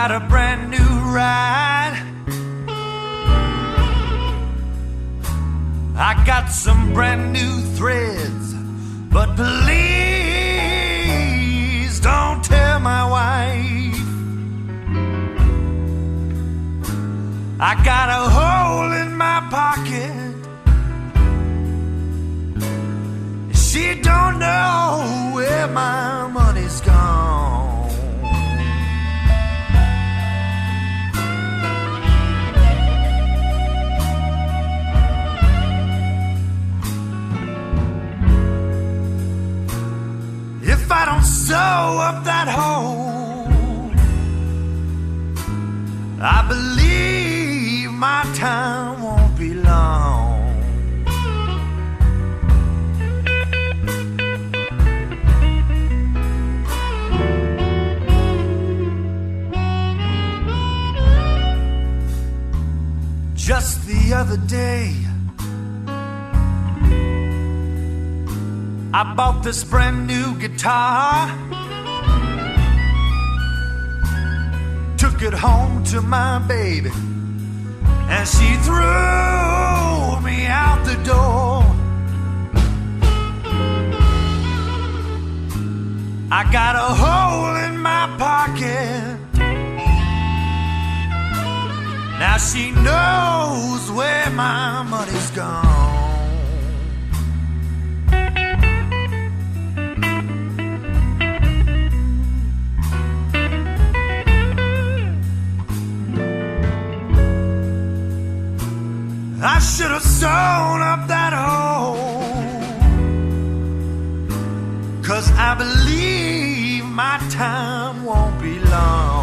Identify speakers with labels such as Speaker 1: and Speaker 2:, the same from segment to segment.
Speaker 1: Got a brand new ride. I got some brand new threads, but please don't tell my wife. I got a sew up that hole. I believe my time won't be long. Just the other day. I bought this brand new guitar. Took it home to my baby, and she threw me out the door. I got a hole in my pocket. Now she knows where my money's gone. I should have sewn up that hole. Cause I believe my time won't be long.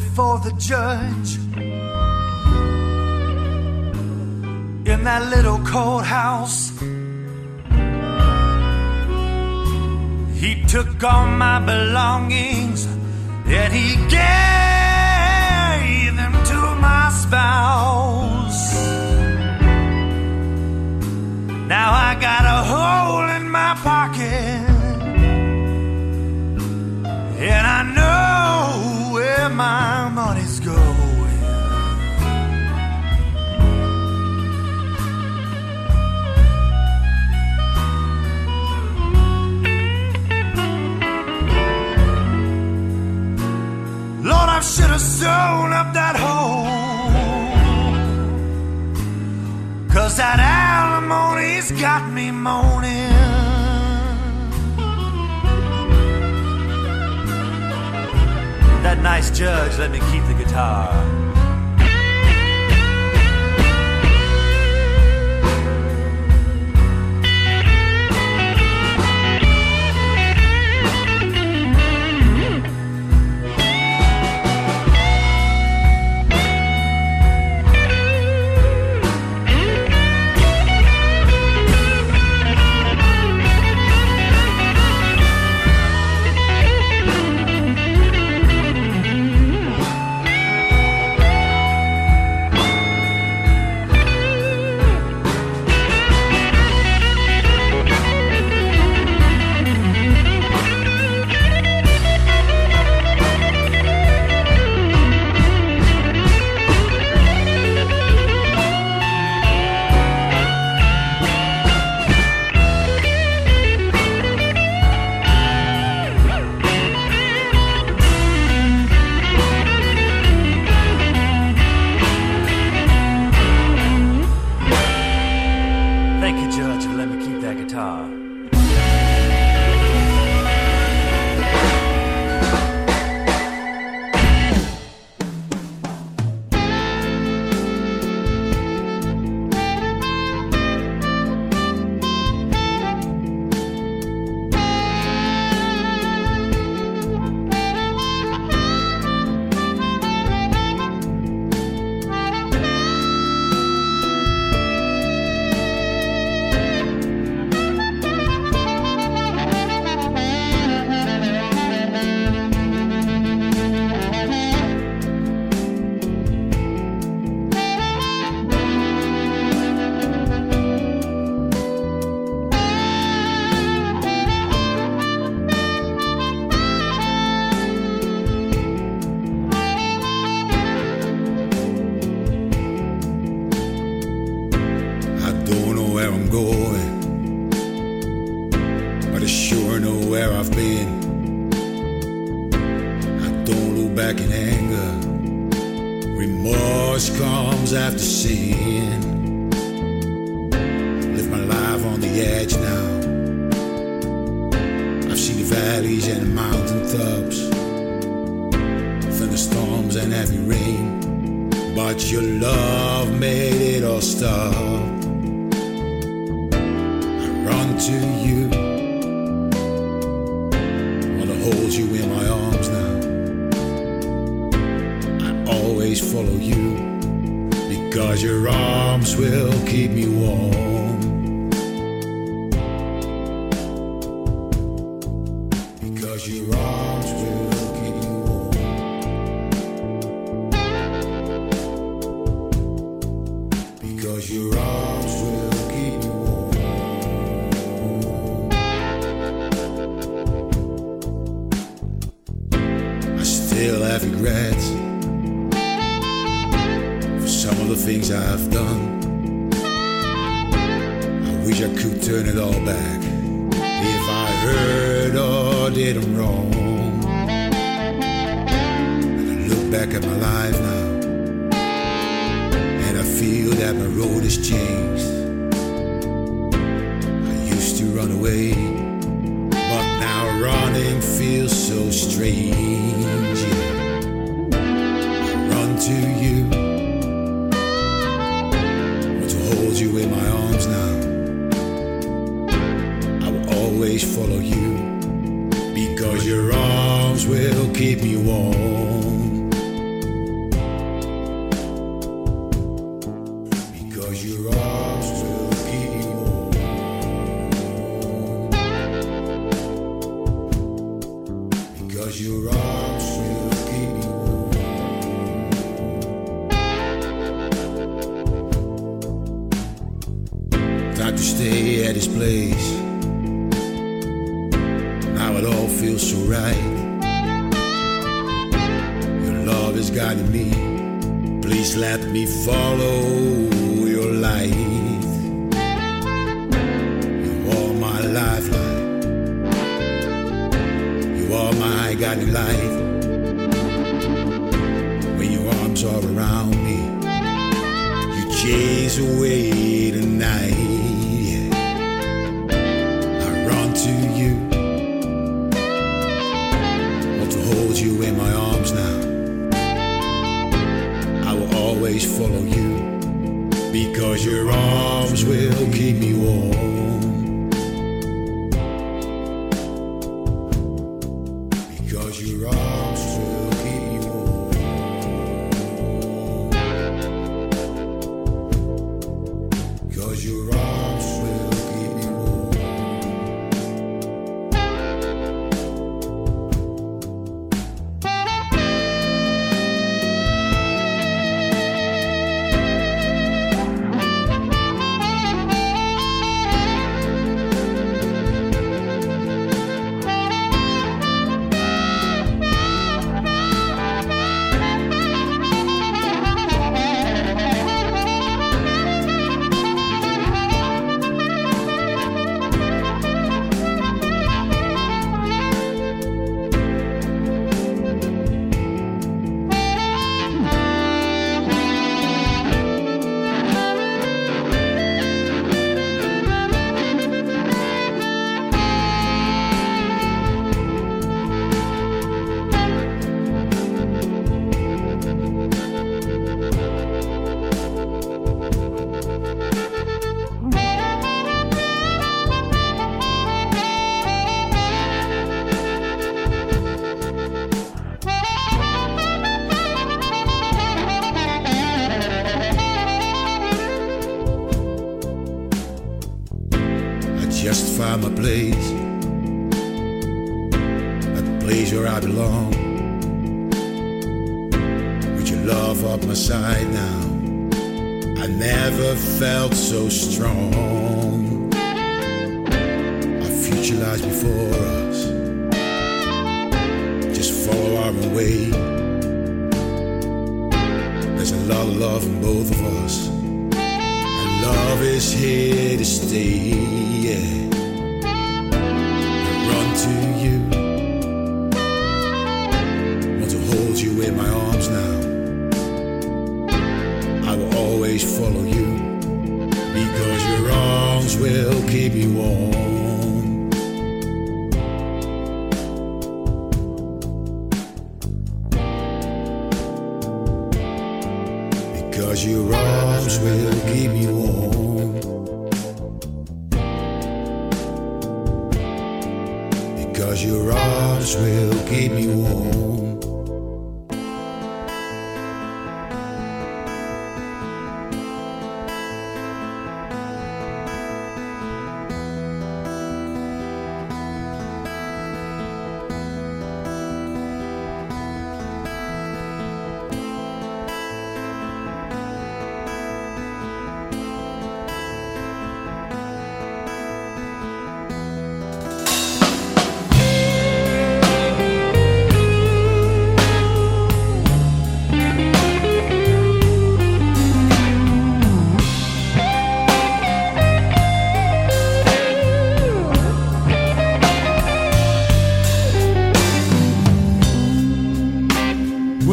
Speaker 1: Before the judge in that little courthouse. He took all my belongings and he gave them to my spouse. Now I got a hole in my pocket, should up that hole. Cause that alimony's got me moaning. That nice judge let me keep the guitar.
Speaker 2: Your arms will keep me warm. Because your arms will keep me warm. I still have regrets for some of the things I've done. I wish I could turn it all back arms around me, you chase away the night. Just found my place. At the place where I belong. With your love up my side now. I never felt so strong. Our future lies before us. Just follow our own way. There's a lot of love in both of us. Love is here to stay. Yeah. I run to you. Want to hold you in my arms now.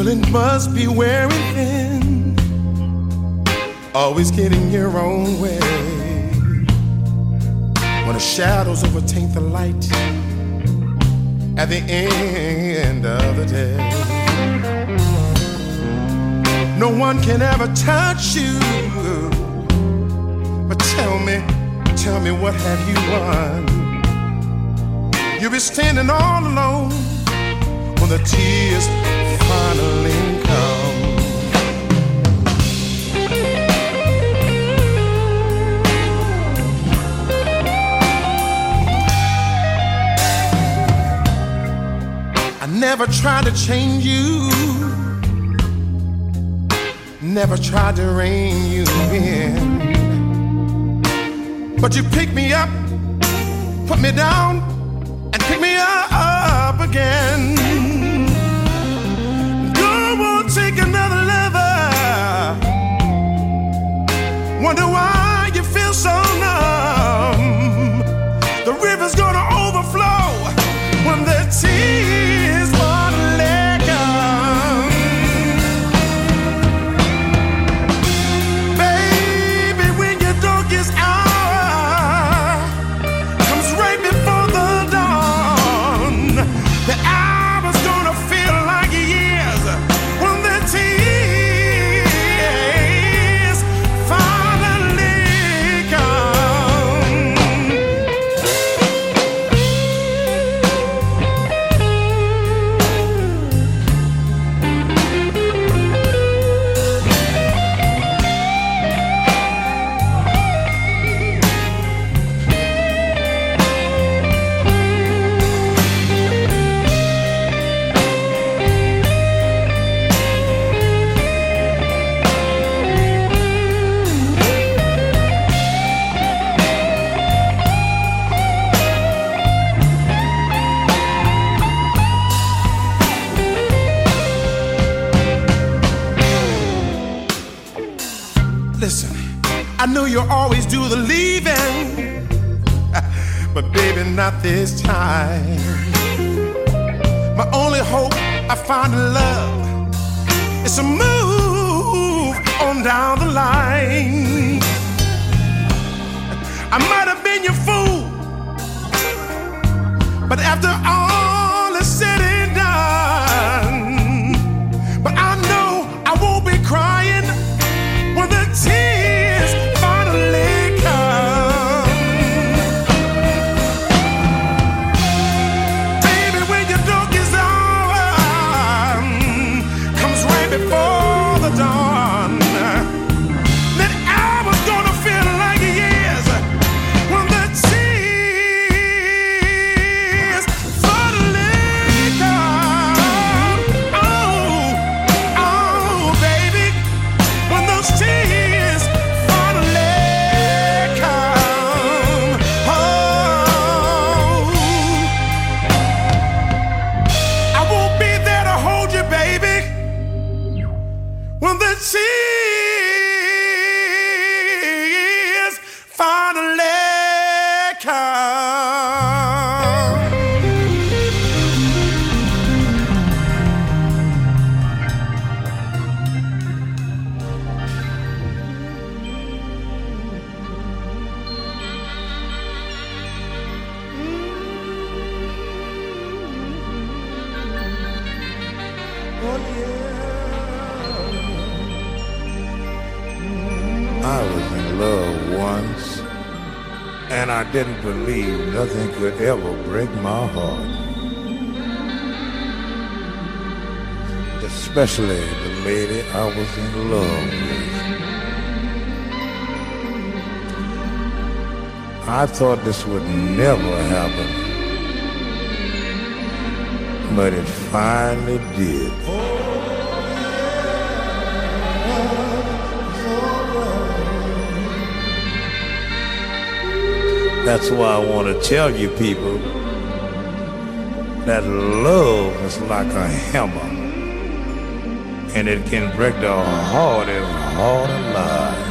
Speaker 3: It must be wearing thin. Always getting your own way. When the shadows overtake the light at the end of the day. No one can ever touch you. But tell me, tell me, what have you won? You'll be standing all alone when the tears finally come. I never tried to change you, never tried to rein you in. But you pick me up, put me down, and pick me up again. Wonder why you feel so numb. The river's gonna overflow not this time. My only hope I find in love is to move on down the line. I might have been your fool, but after all
Speaker 4: nothing could ever break my heart. Especially the lady I was in love with. I thought this would never happen, but it finally did. That's why I want to tell you people that love is like a hammer and it can break the hardest heart alive.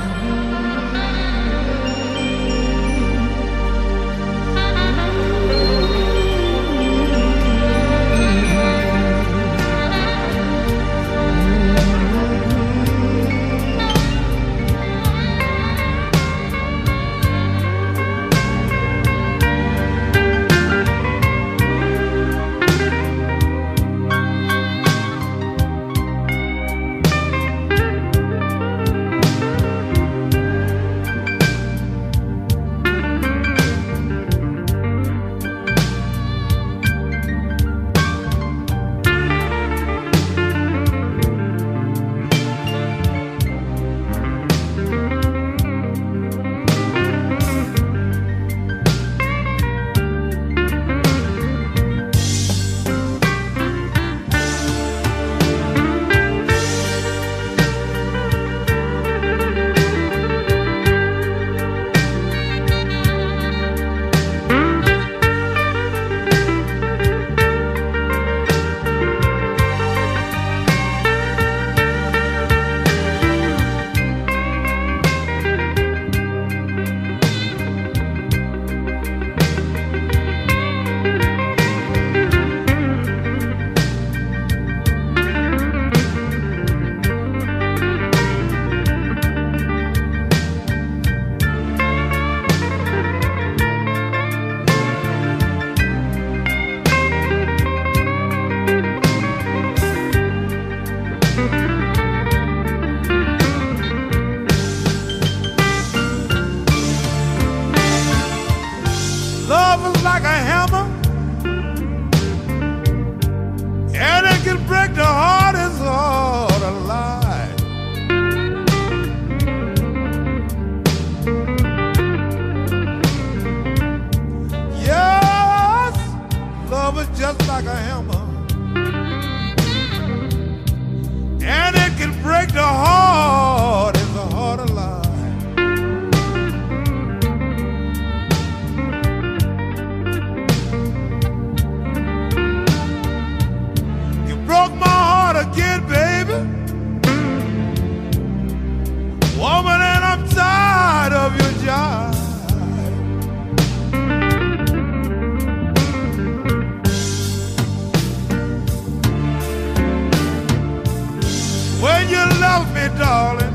Speaker 3: Darling.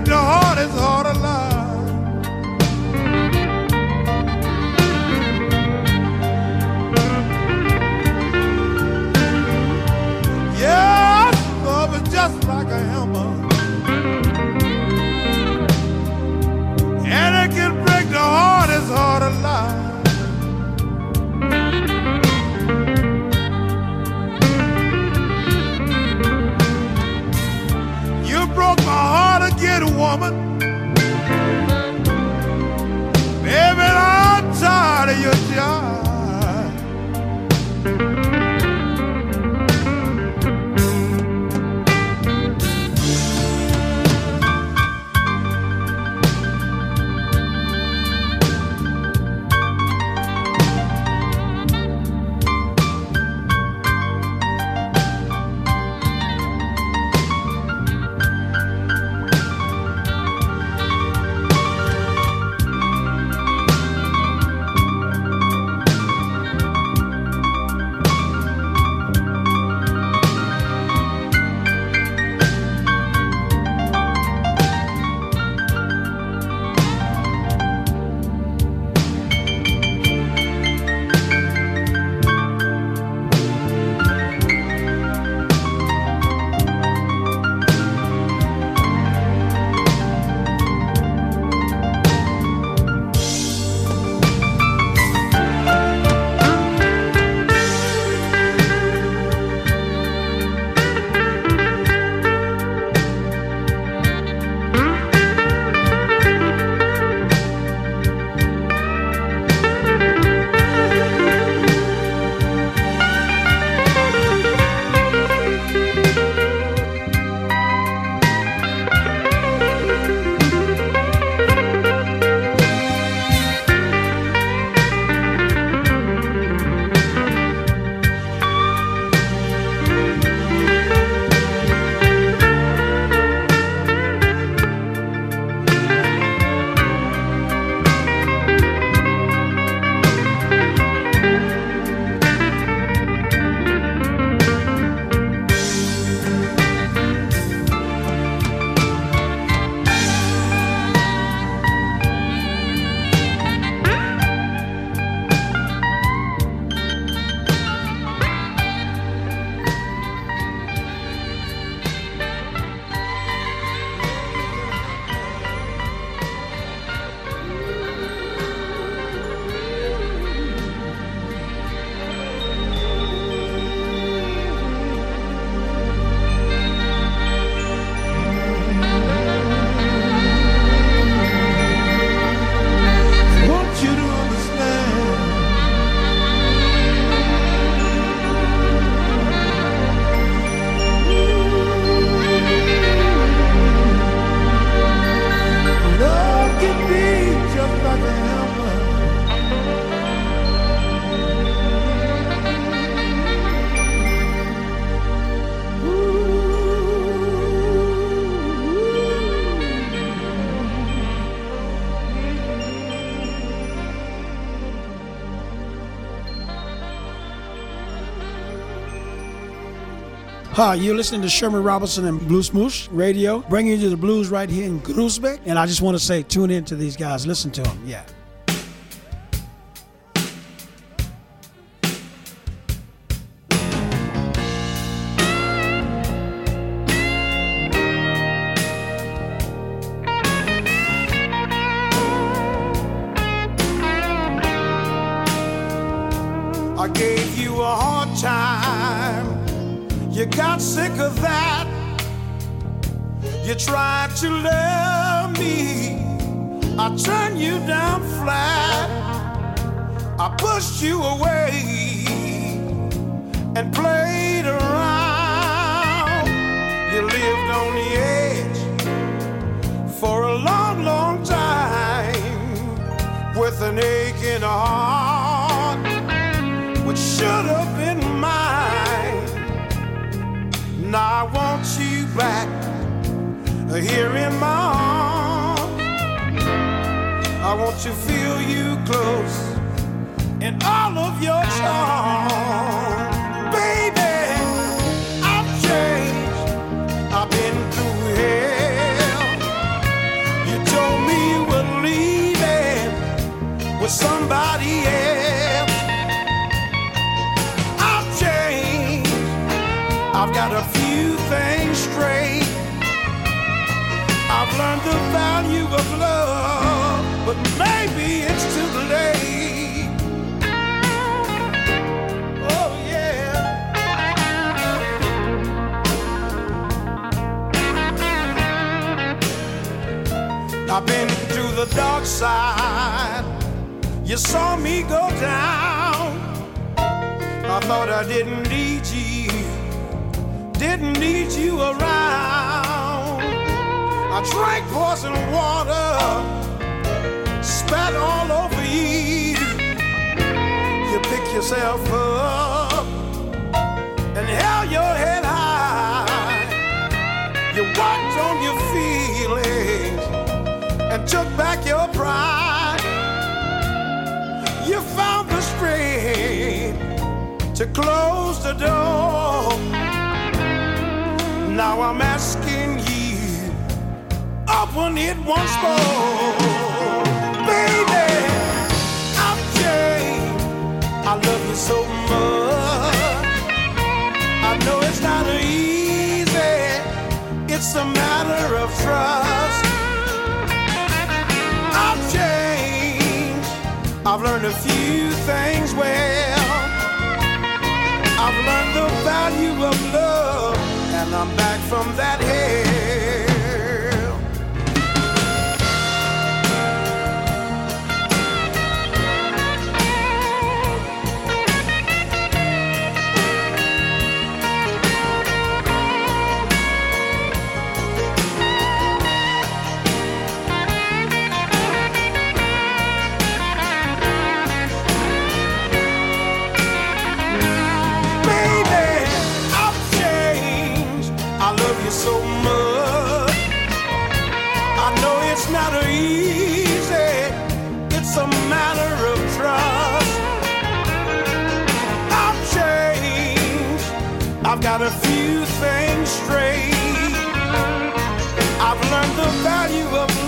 Speaker 3: Break the heart
Speaker 5: Hi, you're listening to Sherman Robertson and Blues Radio, bringing you the blues right here in Groesbeek. And I just want to say, tune in to these guys. Listen to them. Yeah.
Speaker 3: To love me, I turned you down flat. I pushed you away and played around. You lived on the edge for a long, long time with an aching heart, which should have been mine. Now I want you back here in my arms. I want to feel you close in all of your charm. Baby, I've changed. I've been through hell. You told me leaving with somebody else. The value of love, but maybe it's too late. Oh, yeah. I've been to the dark side. You saw me go down. I thought I didn't need you, didn't need you around. I drank poison water, spat all over you. You pick yourself up and held your head high. You worked on your feelings and took back your pride. You found the strength to close the door. Now I'm open it once more. Baby, I'm changed. I love you so much. I know it's not easy, it's a matter of trust. I've changed. I've learned a few things well. I've learned the value of love, and I'm back from that got a few things straight. I've learned the value of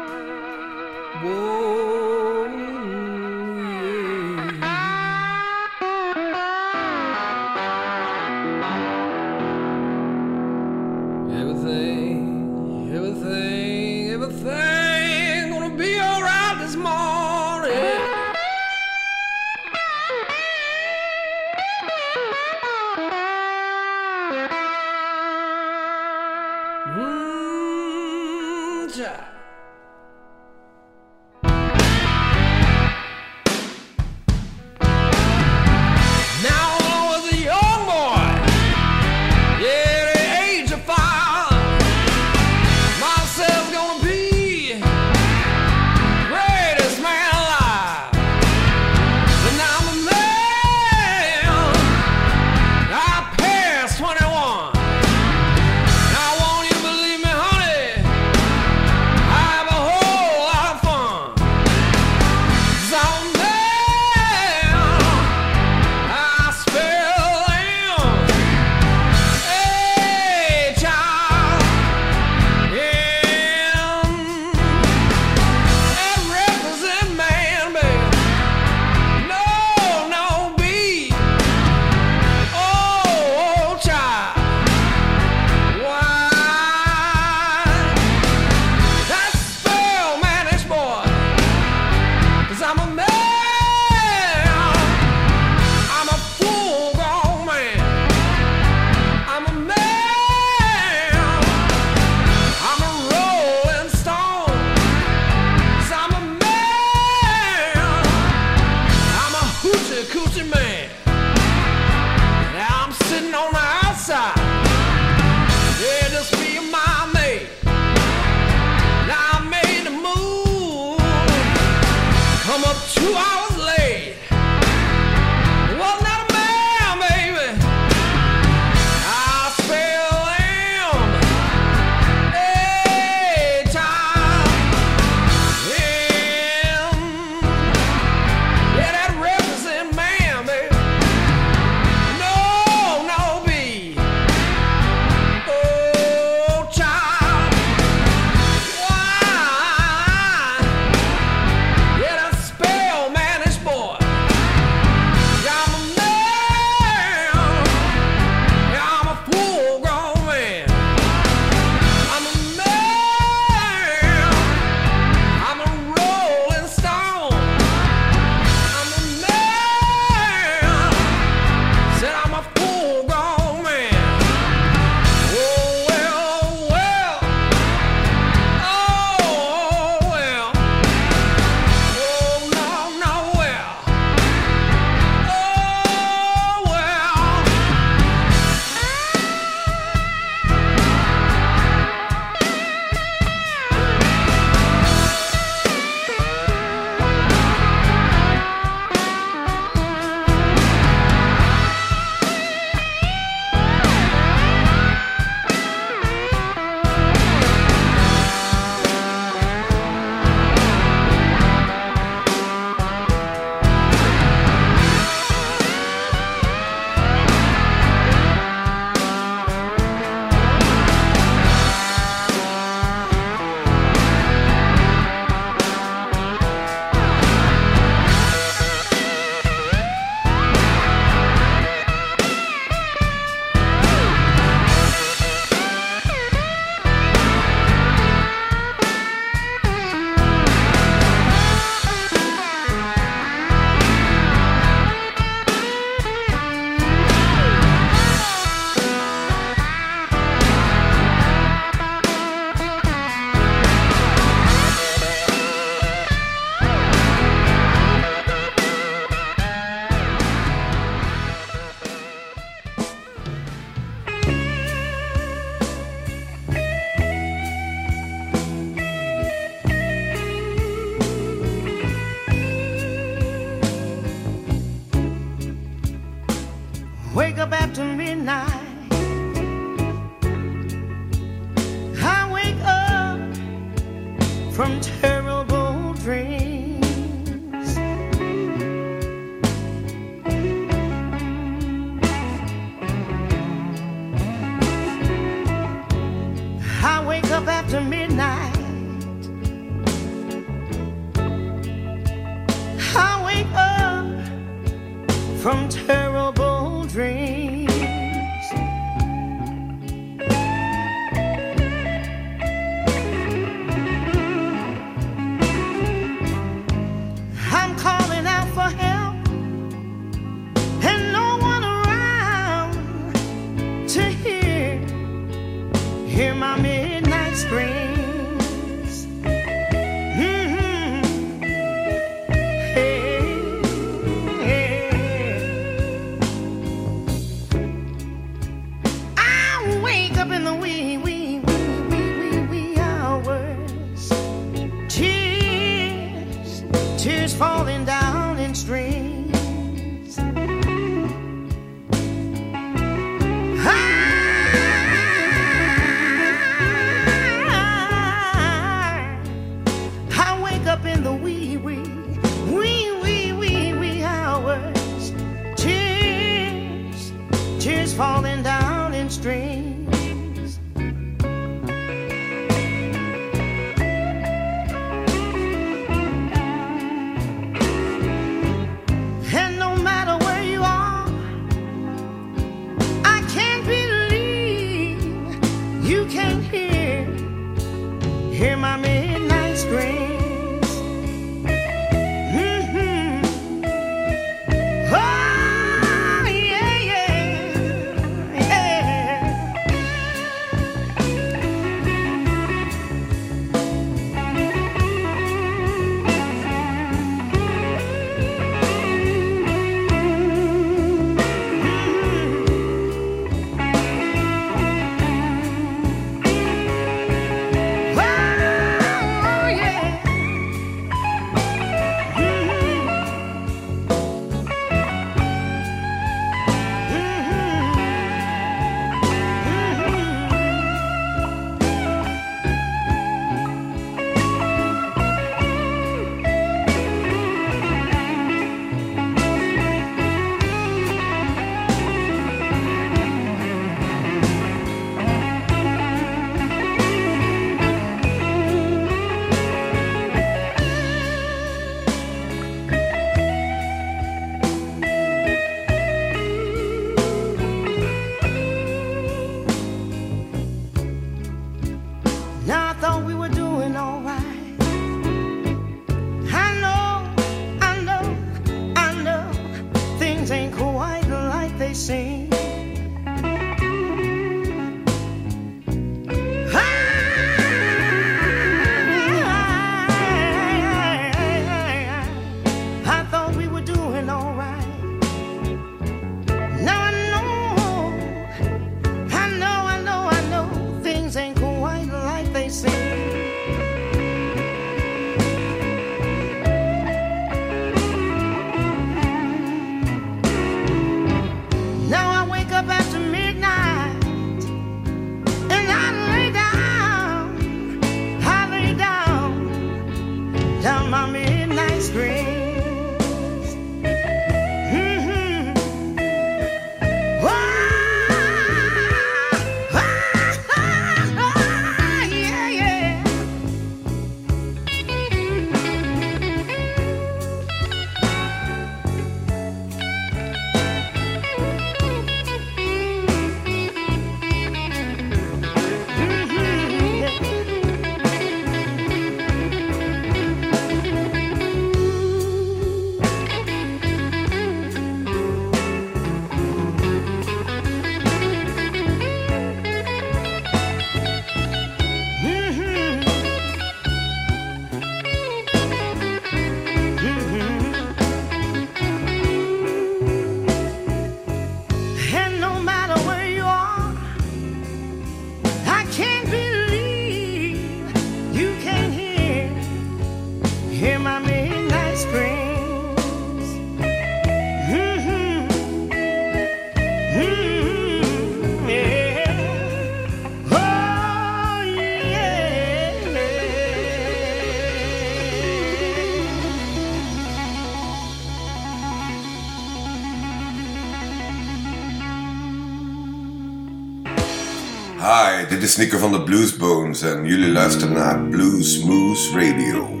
Speaker 6: Hi, dit is Nico van de Bluesbones en jullie luisteren naar Blues Smooth Radio.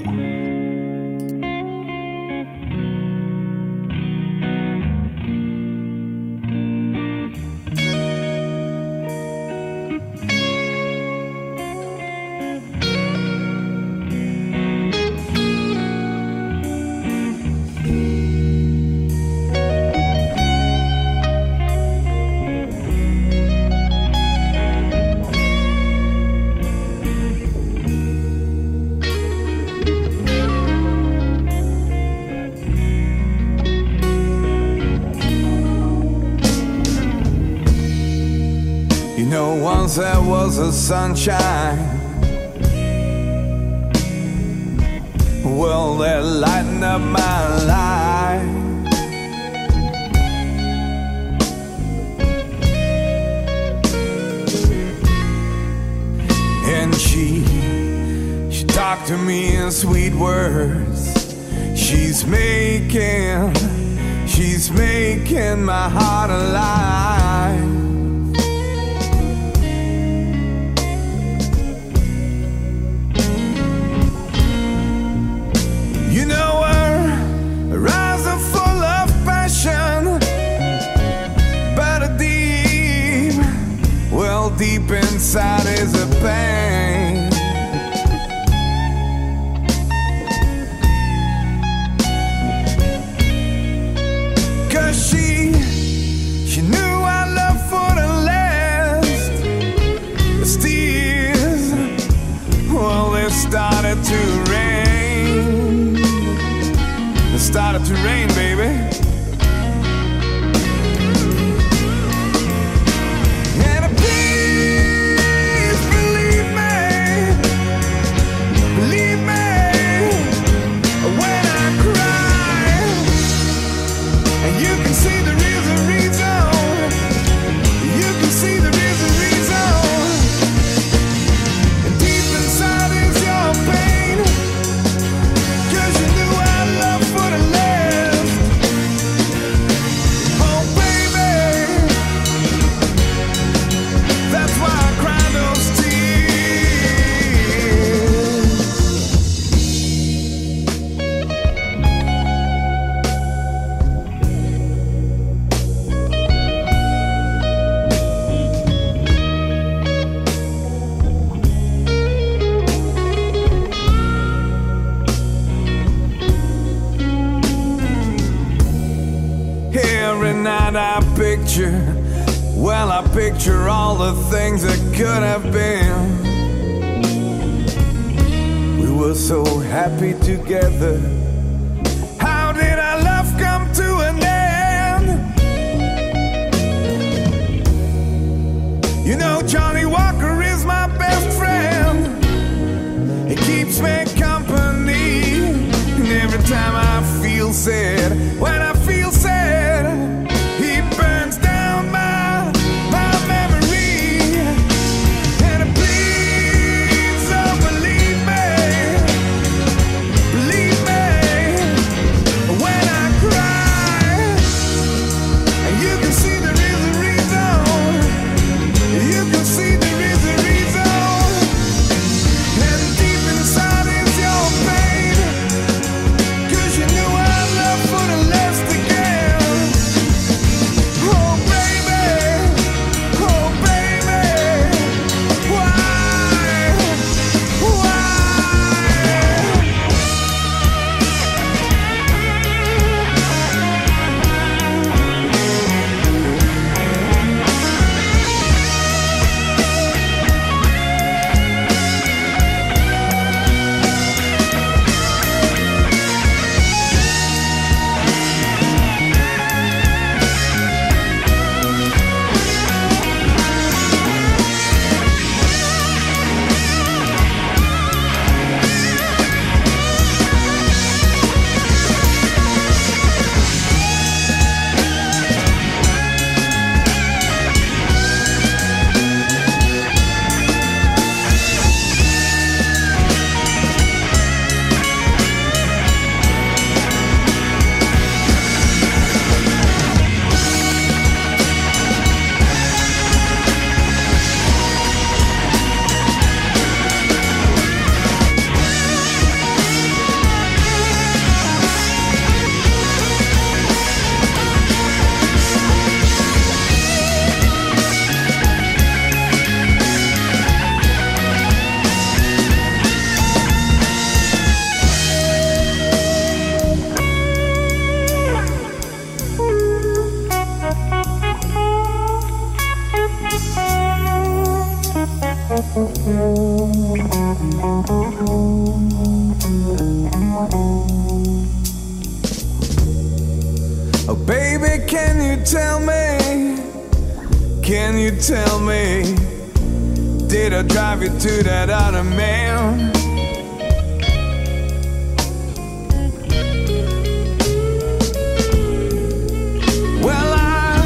Speaker 7: Started to rain, baby. Can you tell me? Can you tell me Did I drive you to that other man? Well, I,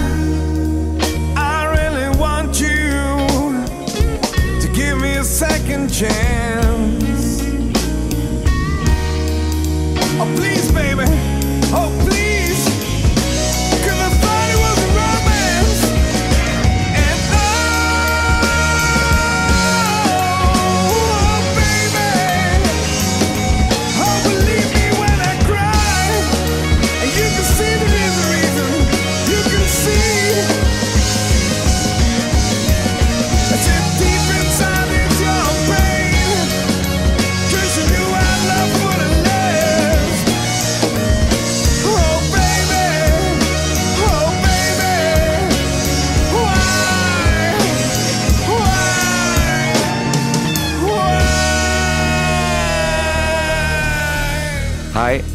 Speaker 7: I really want you to give me a second chance.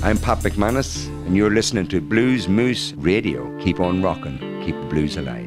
Speaker 1: I'm Pat McManus, and you're listening to Blues Moose Radio. Keep on rocking, keep the blues alive.